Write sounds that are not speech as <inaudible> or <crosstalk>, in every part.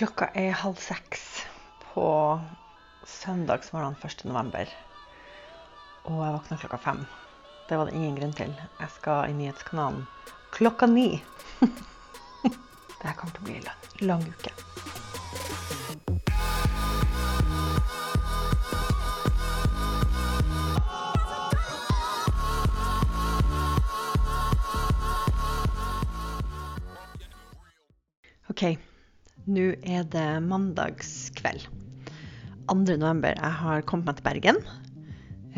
Klokka er halv seks på søndagsmorgen 1. november. Og jeg våkna klokka fem. Det var det ingen grunn til. Jeg skal i nyhetskanalen klokka ni. <laughs> Dette kommer til å bli en lang, lang uke. Nå er det mandagskveld. 2. november. Jeg har kommet meg til Bergen.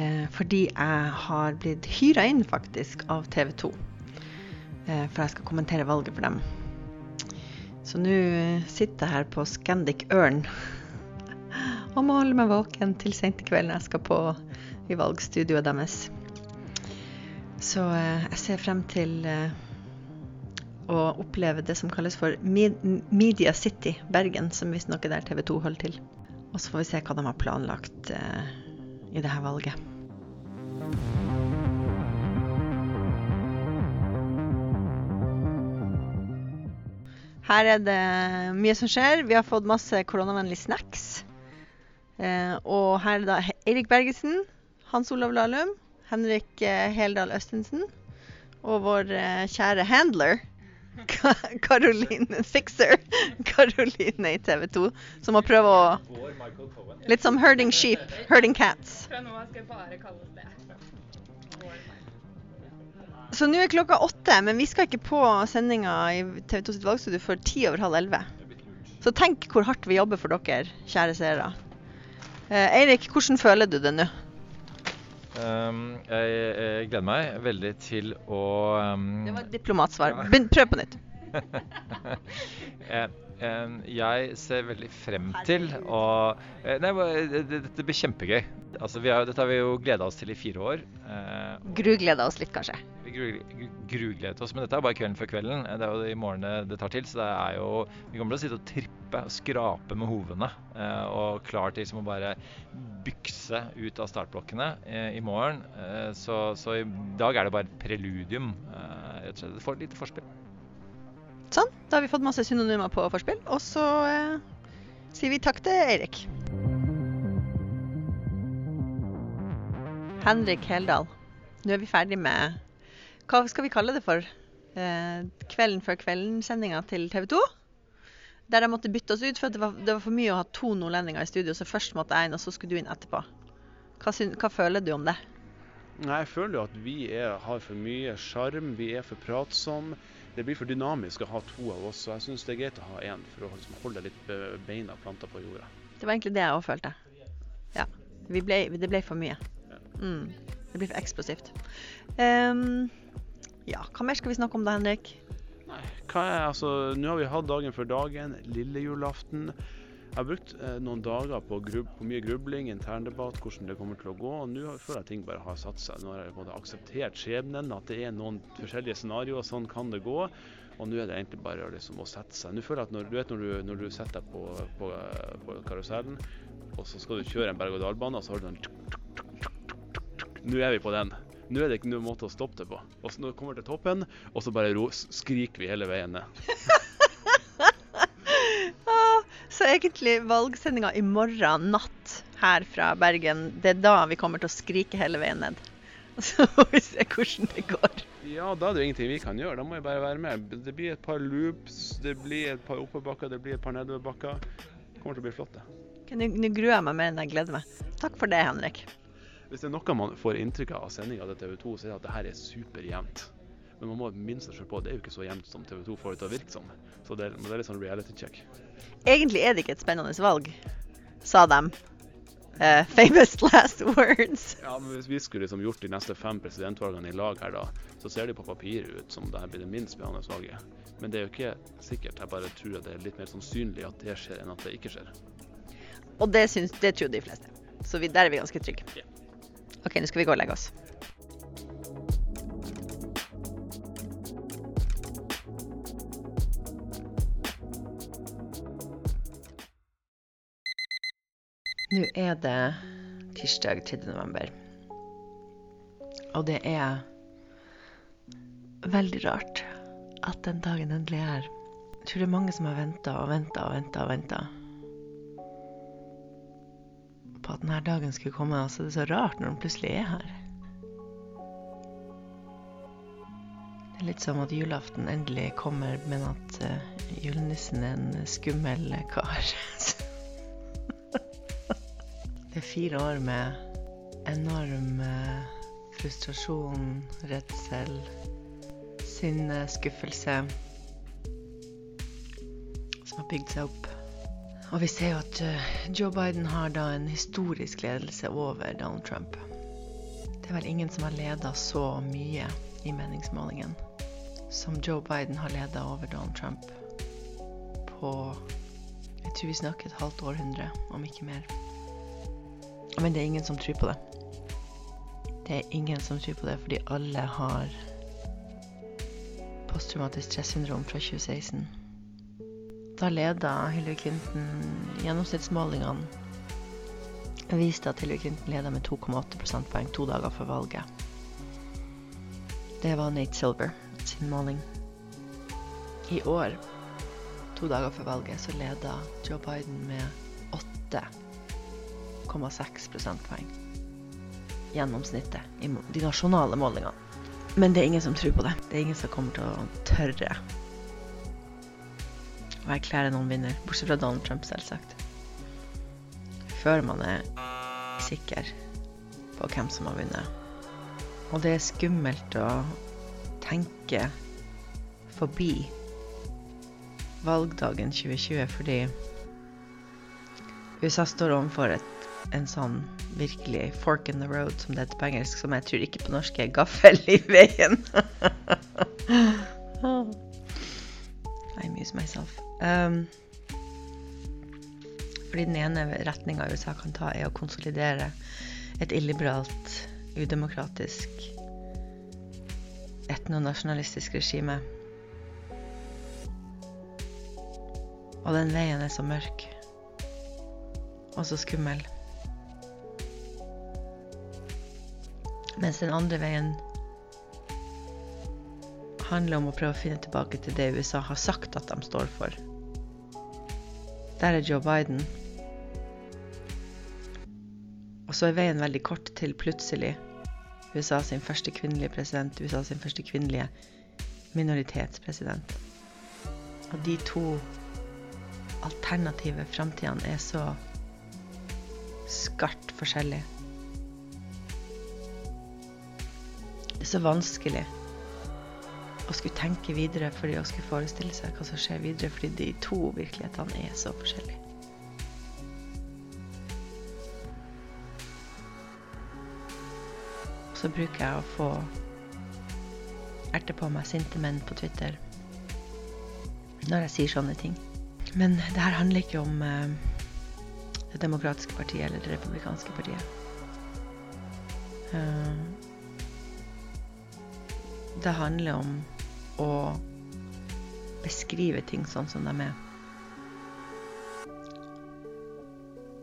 Eh, fordi jeg har blitt hyra inn faktisk av TV 2. Eh, for jeg skal kommentere valget for dem. Så nå sitter jeg her på Scandic Ørn <laughs> og må holde meg våken til sent i kveld når jeg skal på i valgstudioet deres. Så eh, jeg ser frem til å oppleve det som kalles for Media City Bergen, som visstnok er der TV 2 holder til. Og så får vi se hva de har planlagt eh, i dette valget. Her er det mye som skjer. Vi har fått masse koronavennlige snacks. Eh, og her er da Eirik Bergesen, Hans Olav Lahlum, Henrik eh, Heldal Østensen og vår eh, kjære handler Caroline Fixer. Caroline i TV 2, som må prøve å Litt som herding sheep, herding cats. Fra nå av skal bare kalles det. Så nå er klokka åtte, men vi skal ikke på sendinga i TV 2 sitt valgstudio før ti over halv elleve. Så tenk hvor hardt vi jobber for dere, kjære seere. Eh, Eirik, hvordan føler du det nå? Um, jeg, jeg gleder meg veldig til å um, Det var et diplomatsvar. Prøv på nytt. <laughs> <laughs> Jeg ser veldig frem til å eh, Nei, dette blir kjempegøy. Altså, vi har, dette har vi jo gleda oss til i fire år. Eh, Grugleda oss litt, kanskje. vi gru- gru- grugledet oss, men dette er bare kvelden før kvelden. Eh, Det er jo i morgen det- tar til. Så det er jo Vi kommer til å sitte og trippe og skrape med hovene. Og klar til liksom å bare bykse ut av startblokkene i morgen. Så, så i dag er det bare et preludium. Rett og slett. Et lite forspill. Da har vi fått masse synonymer på forspill. Og så eh, sier vi takk til Eirik. Henrik Heldal, nå er vi ferdig med Hva skal vi kalle det for? Eh, kvelden før kvelden-sendinga til TV 2. Der jeg måtte bytte oss ut, for det var, det var for mye å ha to nordlendinger i studio. Så først måtte jeg inn, og så skulle du inn etterpå. Hva, hva føler du om det? Nei, Jeg føler jo at vi er, har for mye sjarm, vi er for pratsomme. Det blir for dynamisk å ha to av oss, så jeg syns det er greit å ha én for å liksom holde litt be- beina planta på jorda. Det var egentlig det jeg òg følte. Ja. Vi ble, det ble for mye. Mm. Det blir for eksplosivt. Um, ja, hva mer skal vi snakke om da, Henrik? Nei, hva er altså Nå har vi hatt dagen for dagen, lille julaften. Jeg har brukt eh, noen dager på, grub, på mye grubling, interndebatt, hvordan det kommer til å gå. og Nå føler jeg ting bare har satt seg. Nå har jeg både akseptert skjebnen, at det er noen forskjellige scenarioer. Sånn kan det gå. Og nå er det egentlig bare liksom å sette seg. Nå føler jeg at når du, vet, når du, når du setter deg på, på, på karusellen, og så skal du kjøre en berg-og-dal-bane, og så har du den tuk. Nå er vi på den. Nå er det ikke noen måte å stoppe det på. Og så når vi kommer til toppen, og så bare ro, skriker vi hele veien ned. <laughs> Så egentlig valgsendinga i morgen natt her fra Bergen, det er da vi kommer til å skrike hele veien ned. <laughs> Så får vi se hvordan det går. Ja, da er det jo ingenting vi kan gjøre. Da må vi bare være med. Det blir et par loops, det blir et par oppoverbakker, det blir et par nedoverbakker. Det kommer til å bli flott, det. Okay, nå gruer jeg meg mer enn jeg gleder meg. Takk for det, Henrik. Hvis det er noe man får inntrykk av av sendinga til TV 2, så er det at det her er superjevnt. Men man må minne seg selv på det er jo ikke så jevnt som TV 2 får det til å virke som. Så det er, det er litt sånn reality check. Egentlig er det ikke et spennende valg, sa de. Uh, famous last words. Ja, men Hvis vi skulle liksom gjort de neste fem presidentvalgene i lag her, da, så ser det på papiret ut som det her blir det minst spennende valget. Men det er jo ikke sikkert. Jeg bare tror at det er litt mer sannsynlig at det skjer, enn at det ikke skjer. Og det, syns, det tror de fleste. Så vi, der er vi ganske trygge. Yeah. OK, nå skal vi gå og legge oss. Nå er det tirsdag 3. november. Og det er veldig rart at den dagen endelig er her. Jeg tror det er mange som har venta og venta og venta og venta på at denne dagen skulle komme. Og så er det så rart når den plutselig er her. Det er litt som at julaften endelig kommer, men at uh, julenissen er en skummel kar. Det er fire år med enorm uh, frustrasjon, redsel, sinne, skuffelse som har bygd seg opp. Og vi ser jo at uh, Joe Biden har da en historisk ledelse over Donald Trump. Det er vel ingen som har leda så mye i meningsmålingen som Joe Biden har leda over Donald Trump på Jeg tror vi snakker et halvt århundre, om ikke mer. Men det er ingen som tror på det. Det er ingen som tror på det, fordi alle har posttraumatisk stressyndrom fra 2016. Da leda Hillary Clinton gjennomsnittsmålingene. viste at Hillary Clinton leda med 2,8 prosentpoeng to dager før valget. Det var Nate Silver sin måling. I år, to dager før valget, så leda Joe Biden med 8,6 prosentpoeng. Gjennomsnittet i de nasjonale målingene. Men det er ingen som tror på det. Det er ingen som kommer til å tørre å erklære noen vinner. Bortsett fra Donald Trump, selvsagt. Før man er sikker på hvem som har vunnet. Og det er skummelt å tenke forbi valgdagen 2020 fordi USA står overfor et en sånn virkelig fork in the road, som det heter på engelsk, som jeg tror ikke på norsk er gaffel i veien. <laughs> I amuse myself. Um, fordi den ene retninga USA kan ta, er å konsolidere et illiberalt, udemokratisk, etnonasjonalistisk regime. Og den veien er så mørk og så skummel. Mens den andre veien handler om å prøve å finne tilbake til det USA har sagt at de står for. Der er Joe Biden. Og så er veien veldig kort til plutselig USA sin første kvinnelige president, USA sin første kvinnelige minoritetspresident. Og de to alternative framtidene er så skarpt forskjellige. Så vanskelig å skulle tenke videre fordi å skulle forestille seg hva som skjer videre, fordi de to virkelighetene er så forskjellige. Så bruker jeg å få erte på meg sinte menn på Twitter når jeg sier sånne ting. Men det her handler ikke om uh, Det demokratiske partiet eller Det republikanske partiet. Uh, det handler om å beskrive ting sånn som de er.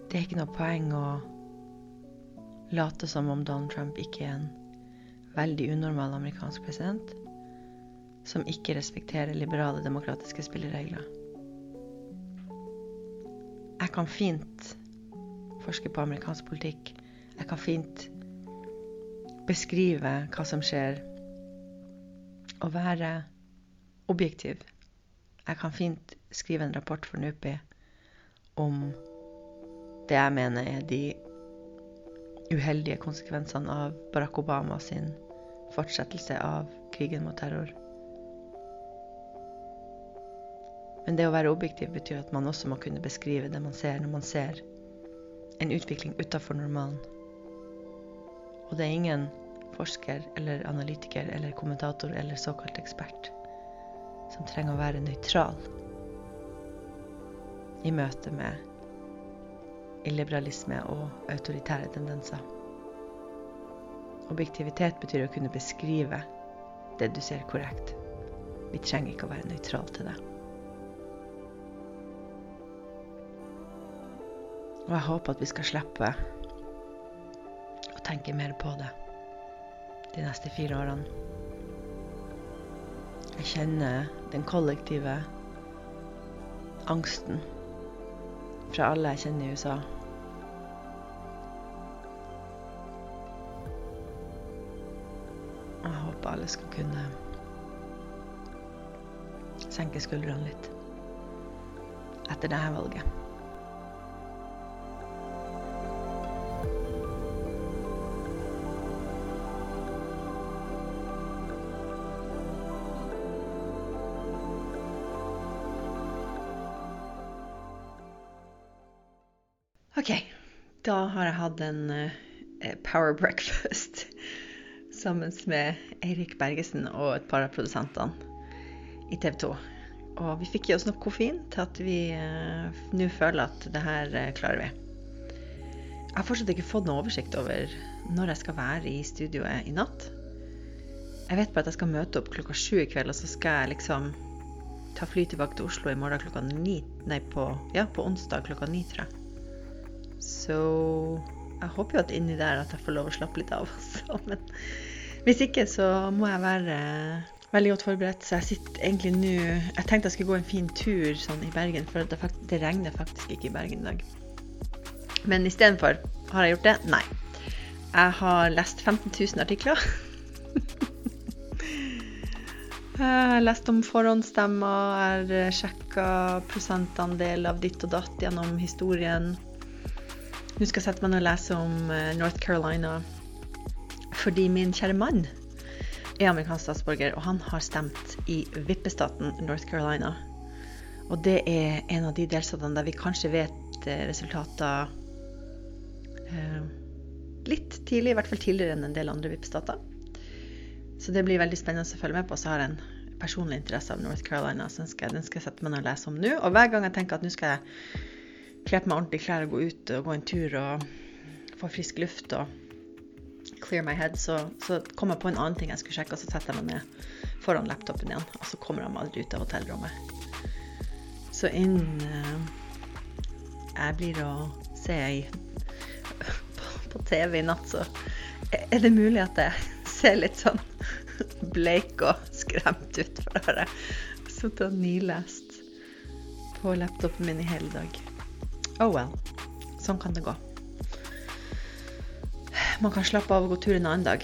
Det er ikke noe poeng å late som om Donald Trump ikke er en veldig unormal amerikansk president som ikke respekterer liberale, demokratiske spilleregler. Jeg kan fint forske på amerikansk politikk. Jeg kan fint beskrive hva som skjer å være objektiv. Jeg kan fint skrive en rapport for NUPI om det jeg mener er de uheldige konsekvensene av Barack Obama sin fortsettelse av krigen mot terror. Men det å være objektiv betyr at man også må kunne beskrive det man ser når man ser en utvikling utafor normalen. Og det er ingen forsker eller analytiker eller kommentator eller såkalt ekspert som trenger å være nøytral i møte med illiberalisme og autoritære tendenser. Objektivitet betyr å kunne beskrive det du ser korrekt. Vi trenger ikke å være nøytrale til det. Og jeg håper at vi skal slippe å tenke mer på det de neste fire årene. Jeg kjenner den kollektive angsten fra alle jeg kjenner i USA. Jeg håper alle skal kunne senke skuldrene litt etter dette valget. Da har jeg hatt en uh, power breakfast <laughs> sammen med Eirik Bergesen og et par av produsentene i TV 2. Og vi fikk i oss nok koffein til at vi uh, nå føler at det her klarer vi. Jeg har fortsatt ikke fått noe oversikt over når jeg skal være i studioet i natt. Jeg vet bare at jeg skal møte opp klokka sju i kveld, og så skal jeg liksom ta fly tilbake til Oslo i morgen klokka ni Nei, på, ja, på onsdag klokka ni, tror jeg. Så jeg håper jo at inni der at jeg får lov å slappe litt av. også. <laughs> men hvis ikke, så må jeg være veldig godt forberedt. Så jeg sitter egentlig nå Jeg tenkte jeg skulle gå en fin tur sånn i Bergen, for det, fakt det regner faktisk ikke i Bergen i dag. Men istedenfor har jeg gjort det? Nei. Jeg har lest 15 000 artikler. <laughs> Jeg har lest om forhåndsstemmer, jeg har sjekka prosentandel av ditt og datt gjennom historien. Nå skal jeg sette meg ned og lese om eh, North Carolina fordi min kjære mann er amerikansk statsborger, og han har stemt i vippestaten North Carolina. Og det er en av de delstatene der vi kanskje vet eh, resultater eh, litt tidlig, i hvert fall tidligere enn en del andre vippestater. Så det blir veldig spennende å følge med på. Så har jeg en personlig interesse av North Carolina, så den skal, den skal jeg sette meg ned og lese om nå. Og hver gang jeg tenker at nå skal jeg kle på meg ordentlig klær og gå ut og gå en tur og få frisk luft og clear my head, så, så kom jeg på en annen ting jeg skulle sjekke, og så setter jeg meg ned foran laptopen igjen. Og så kommer de aldri ut av hotellrommet. Så innen uh, jeg blir å se i, på, på TV i natt, så er det mulig at jeg ser litt sånn bleik og skremt ut, for da har jeg sittet og nylest på laptopen min i hele dag. Oh well. Sånn kan det gå. Man kan slappe av og gå tur en annen dag.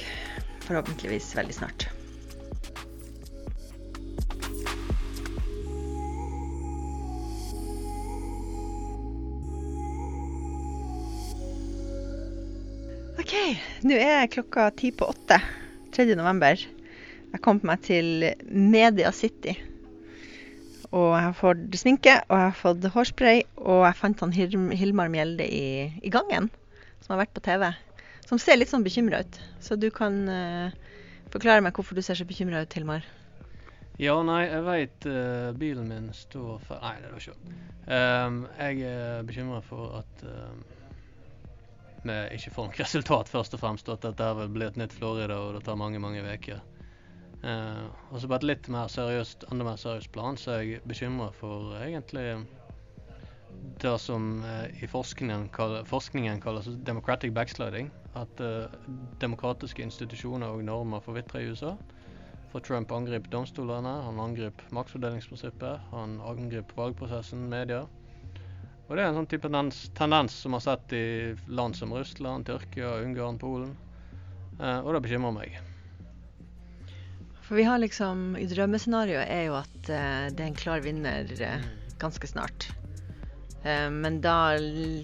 Forhåpentligvis veldig snart. OK, nå er klokka ti på åtte. 3. november. Jeg kom meg til Media City. Og jeg har fått sminke, og jeg har fått hårspray, og jeg fant han Hilmar Mjelde i, i, gangen, som har vært på TV. Som ser litt sånn bekymra ut. Så du kan uh, forklare meg hvorfor du ser så bekymra ut, Hilmar? Ja, nei, jeg veit uh, bilen min står for Nei, det var ikke um, Jeg er bekymra for at um, vi ikke får noe resultat, først og fremst. Og At dette vil bli et nytt Florida, og det tar mange, mange uker. Uh, og så på et litt mer seriøst, enda mer seriøst plan, så er jeg bekymra for egentlig det som uh, i forskningen, kall, forskningen, kalles democratic backsliding. At uh, demokratiske institusjoner og normer forvitrer i USA. For Trump angriper domstolene, han angriper maktfordelingsprinsippet, han angriper valgprosessen, media. Og det er en sånn type tendens, tendens som vi har sett i land som Russland, Tyrkia, Ungarn, Polen. Eh, og det bekymrer meg. For vi har liksom I drømmescenarioet er jo at uh, det er en klar vinner uh, ganske snart. Uh, men da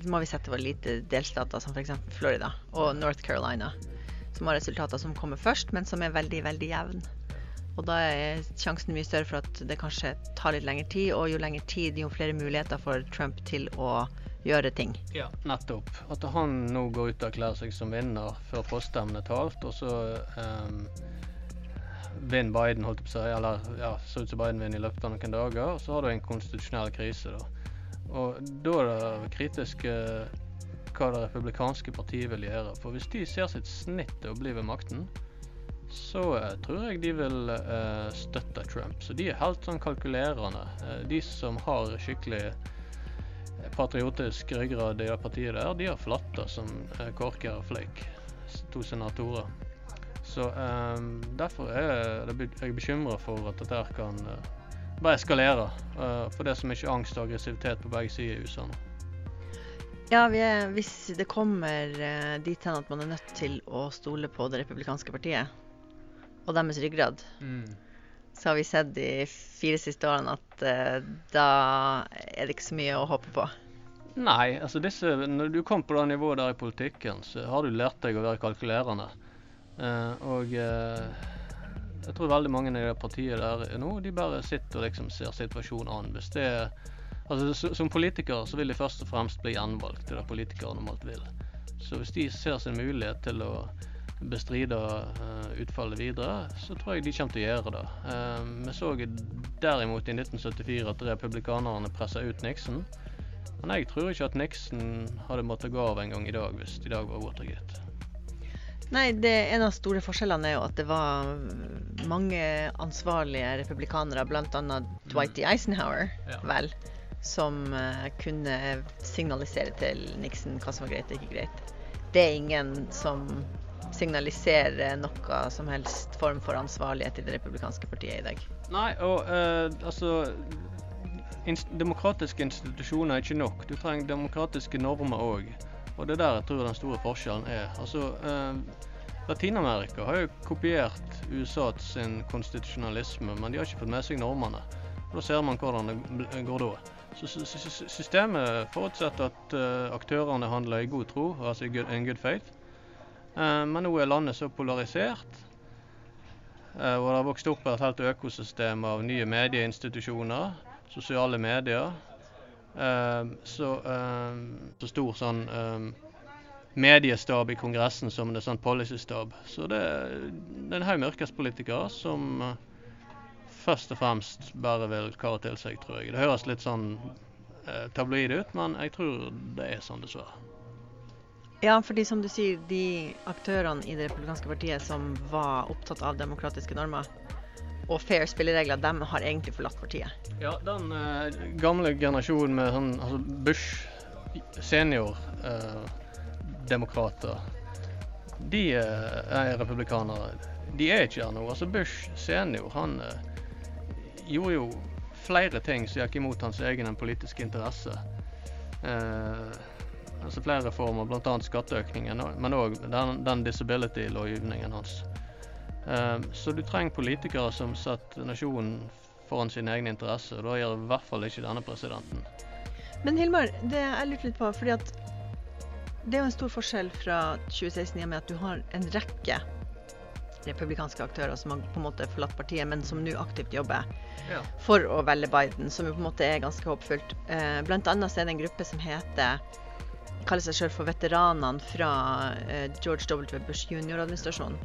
må vi sette våre lite delstater som f.eks. Florida og North Carolina. Som har resultater som kommer først, men som er veldig, veldig jevne. Og da er sjansen mye større for at det kanskje tar litt lengre tid, og jo lengre tid, jo flere muligheter for Trump til å gjøre ting. Ja, nettopp. At han nå går ut og erklærer seg som vinner før poststemmene er talt, og så um, vinner Biden, holdt på å eller ja, så ut som Biden vinner i løpet av noen dager, og så har du en konstitusjonell krise, da. Og da er det kritisk uh, hva det republikanske partiet vil gjøre. For hvis de ser sitt snitt til å bli ved makten, så uh, tror jeg de vil uh, støtte Trump. Så de er helt sånn kalkulerende. Uh, de som har skikkelig patriotisk ryggrad i det partiet der, de har flatta som korker og fløyk. To senatorer. Så um, derfor er jeg bekymra for at dette kan bare eskalere. Uh, for det som ikke er angst og aggressivitet på begge sider i USA nå. Ja, er, hvis det kommer uh, dit hen at man er nødt til å stole på det republikanske partiet og deres ryggrad, mm. så har vi sett de fire siste årene at uh, da er det ikke så mye å håpe på. Nei, altså disse, når du kom på det nivået der i politikken, så har du lært deg å være kalkulerende. Uh, og uh, jeg tror veldig mange i det partiet der nå, de bare sitter og liksom ser situasjonen an. Hvis det altså Som politiker så vil de først og fremst bli gjenvalgt. Det er det politikere normalt vil. Så hvis de ser sin mulighet til å bestride uh, utfallet videre, så tror jeg de kommer til å gjøre det. Uh, vi så derimot i 1974 at republikanerne pressa ut Nixon. Men jeg tror ikke at Nixon hadde måttet gå av en gang i dag hvis i dag var Watergate. Nei, det, En av de store forskjellene er jo at det var mange ansvarlige republikanere, bl.a. Dwight D. Eisenhower, ja. vel, som uh, kunne signalisere til Nixon hva som var greit og ikke greit. Det er ingen som signaliserer noe som helst form for ansvarlighet i det republikanske partiet i dag. Nei, og uh, altså inst Demokratiske institusjoner er ikke nok. Du trenger demokratiske normer òg. Og det er der jeg tror den store forskjellen er. Altså, eh, Latin-Amerika har jo kopiert USA sin konstitusjonalisme, men de har ikke fått med seg normene. Og Da ser man hvordan det går da. Så Systemet forutsetter at uh, aktørene handler i god tro, altså in good faith. Uh, men nå er landet så polarisert, uh, og det har vokst opp et helt økosystem av nye medieinstitusjoner, sosiale medier, så, ehm, så, stor sånn ehm, mediestab i Kongressen som en sånn policystab. Så det, det er en haug med yrkespolitikere som uh, først og fremst bare vil kare til seg, tror jeg. Det høres litt sånn uh, tabloid ut, men jeg tror det er sånn, dessverre. Ja, fordi som du sier, de aktørene i det republikanske partiet som var opptatt av demokratiske normer, og fair spilleregler, de har egentlig forlatt partiet. Ja, den uh, gamle generasjonen med sånn altså Bush senior-demokrater, uh, de uh, er republikanere. De er ikke her nå. Altså Bush senior, han gjorde jo flere ting som gikk imot hans egen politiske interesse. altså flere reformer, bl.a. skatteøkningen, men òg den, den disability-lovgivningen hans. Ehm, så du trenger politikere som setter nasjonen foran sine egne interesser. og Da gjør i hvert fall ikke denne presidenten. Men Hilmar, det jeg lurte litt på, fordi at det er jo en stor forskjell fra 2016 i og med at du har en rekke republikanske aktører som har på en måte forlatt partiet, men som nå aktivt jobber ja. for å velge Biden, som jo på en måte er ganske håpfullt. Eh, blant annet er det en gruppe som heter kaller seg selv for veteranene fra eh, George W. Bush jr.-administrasjonen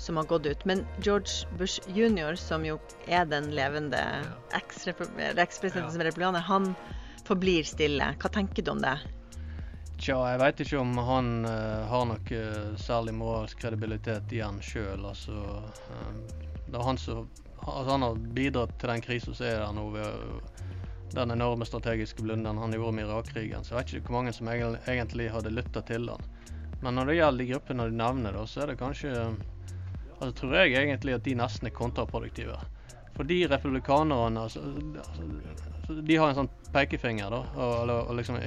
som har gått ut. Men George Bush jr., som jo er den levende ekspresidenten ja. som er republikaner, han forblir stille. Hva tenker du om det? Tja, jeg veit ikke om han uh, har noe uh, særlig moralsk kredibilitet igjen sjøl. Altså, um, det er han som altså, han har bidratt til den krisa som er der nå. ved den enorme strategiske blunderen han gjorde med Irak-krigen. Så jeg vet ikke hvor mange som egentlig hadde lytta til han. Men når det gjelder de gruppene du nevner, da, så er det kanskje altså, tror jeg egentlig at de nesten er kontraproduktive. For de republikanerne altså, altså, De har en sånn pekefinger, da, og, og liksom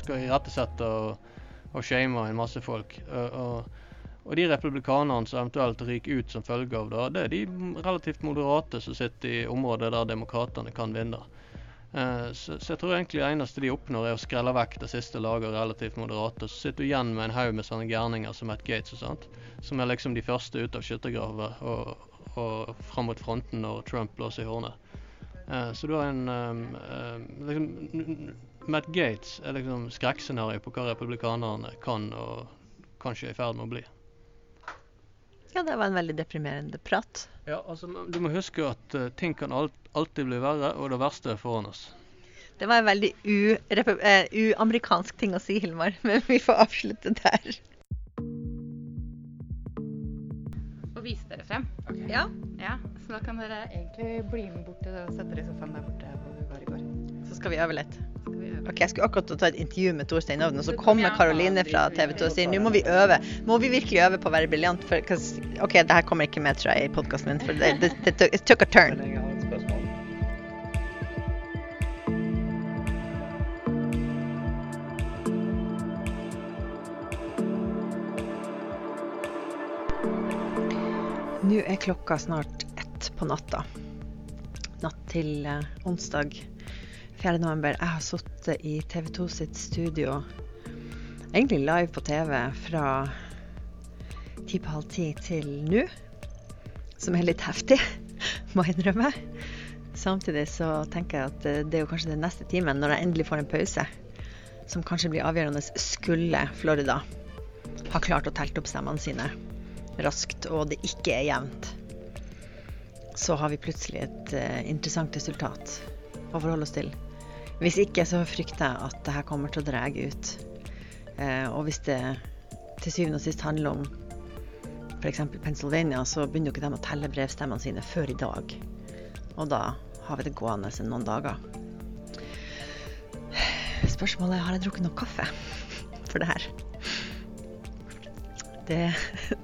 skal irettesette og, og shame en masse folk. Og, og de republikanerne som eventuelt ryker ut som følge av det, det er de relativt moderate som sitter i området der demokratene kan vinne. Eh, så, så, jeg tror egentlig det eneste de oppnår, er å skrelle vekk det siste laget relativt moderate. Så sitter du igjen med en haug med sånne gærninger som Matt Gates og sånt, som er liksom de første ut av skyttergraver og, og fram mot fronten når Trump blåser i hornet. Uh, så du har en um, um, liksom, Matt Gates er liksom skrekkscenarioet på hva republikanerne kan og kanskje er i ferd med å bli. Ja, det var en veldig deprimerende prat. Ja, altså, Du må huske at uh, ting kan alt, alltid bli verre, og det verste er foran oss. Det var en veldig eh, uamerikansk uh, ting å si, Hilmar, <laughs> men vi får avslutte der. Og vise dere frem. Okay. Ja. ja. Så da kan dere egentlig bli med bort til og sette dere i sofaen der borte hvor vi var i går. Så skal vi øve litt. Ok, Jeg skulle akkurat ta et intervju med Torstein Ovden, og så kommer Karoline fra TV 2 og sier nå må vi øve. Må vi virkelig øve på å være briljant? OK, det her kommer ikke med, tror jeg, i podkasten min, for det, took a turn. Nå er klokka snart ett på natta. Natt til eh, onsdag 4. november. Jeg har sittet i TV 2 sitt studio, egentlig live på TV, fra ti på halv ti til nå. Som er litt heftig, må jeg innrømme. Samtidig så tenker jeg at eh, det er jo kanskje den neste timen, når jeg endelig får en pause, som kanskje blir avgjørende, skulle Florida ha klart å telt opp stemmene sine raskt, og det ikke er jevnt, så har vi plutselig et uh, interessant resultat å forholde oss til. Hvis ikke så frykter jeg at det her kommer til å dra ut. Uh, og hvis det til syvende og sist handler om f.eks. Pennsylvania, så begynner jo ikke de å telle brevstemmene sine før i dag. Og da har vi det gående noen dager. Spørsmålet er har jeg drukket nok kaffe for det her. Det,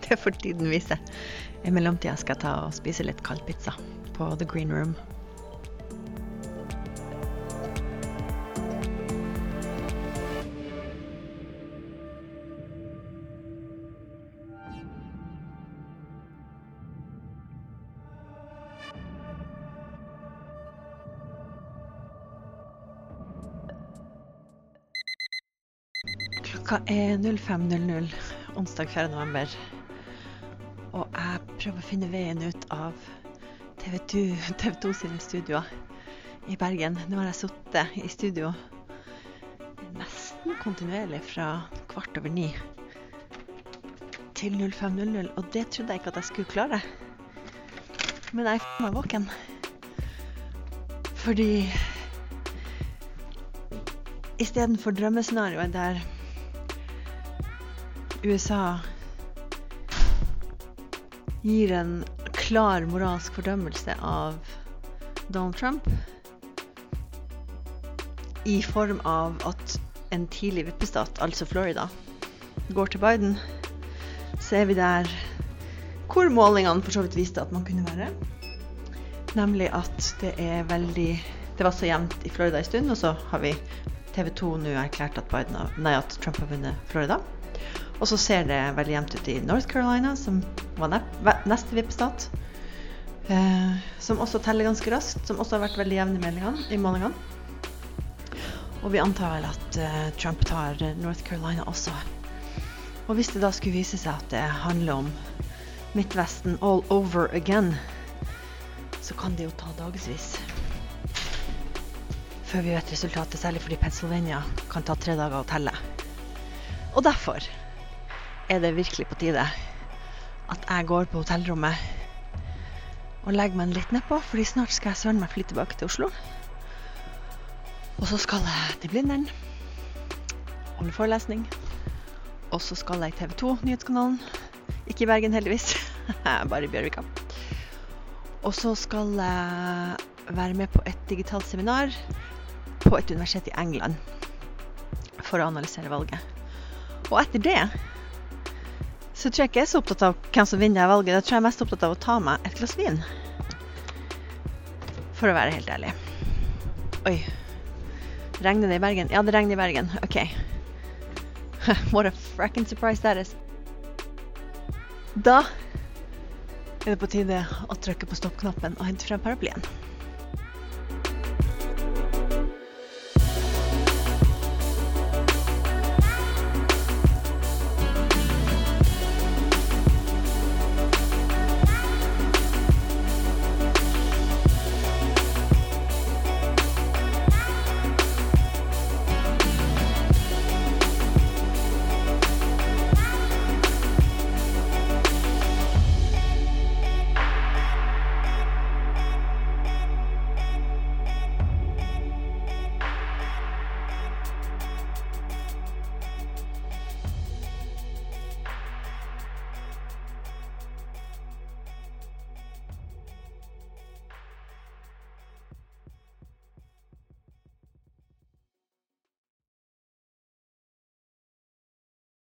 det får tiden vise. I mellomtida skal jeg ta og spise litt kaldpizza på The Green Room. Klokka er 05.00 onsdag 4. november. Og jeg prøver å finne veien ut av TV2, TV2 <laughs> sine studioer i Bergen. Nå har jeg sittet i studio nesten kontinuerlig fra kvart over ni til 05.00, og det trodde jeg ikke at jeg skulle klare. Men jeg er meg våken. Fordi istedenfor drømmescenarioet der USA gir en klar moralsk fordømmelse av Donald Trump i form av at en tidlig vippestat, altså Florida, går til Biden, så er vi der hvor målingene for så vidt viste at man kunne være. Nemlig at det er veldig Det var så jevnt i Florida en stund, og så har vi TV 2 nå erklært at, Biden, nei, at Trump har vunnet Florida. Og så ser det veldig jevnt ut i North Carolina, som var neste vippestat. Eh, som også teller ganske raskt, som også har vært veldig jevn i målingene. Og vi antar vel at uh, Trump tar North Carolina også. Og hvis det da skulle vise seg at det handler om Midtvesten all over again, så kan det jo ta dagevis før vi vet resultatet, særlig fordi Pennsylvania kan ta tre dager å telle. Og derfor er det virkelig på tide at jeg går på hotellrommet og legger meg litt nedpå, fordi snart skal jeg søren meg fly tilbake til Oslo. Og så skal jeg til Blindern, holde forelesning. Og så skal jeg i TV 2, nyhetskanalen. Ikke i Bergen, heldigvis. <laughs> Bare i Bjørvika. Og så skal jeg være med på et digitalt seminar på et universitet i England for å analysere valget. Og etter det så tror jeg ikke jeg er så opptatt av hvem som vinner valget. Da tror jeg er mest opptatt av å ta meg et glass vin. For å være helt ærlig. Oi. Regner det i Bergen? Ja, det regner i Bergen. OK. <laughs> What a fracking surprise that is. Da er det på tide å trykke på stoppknappen og hente frem paraplyen.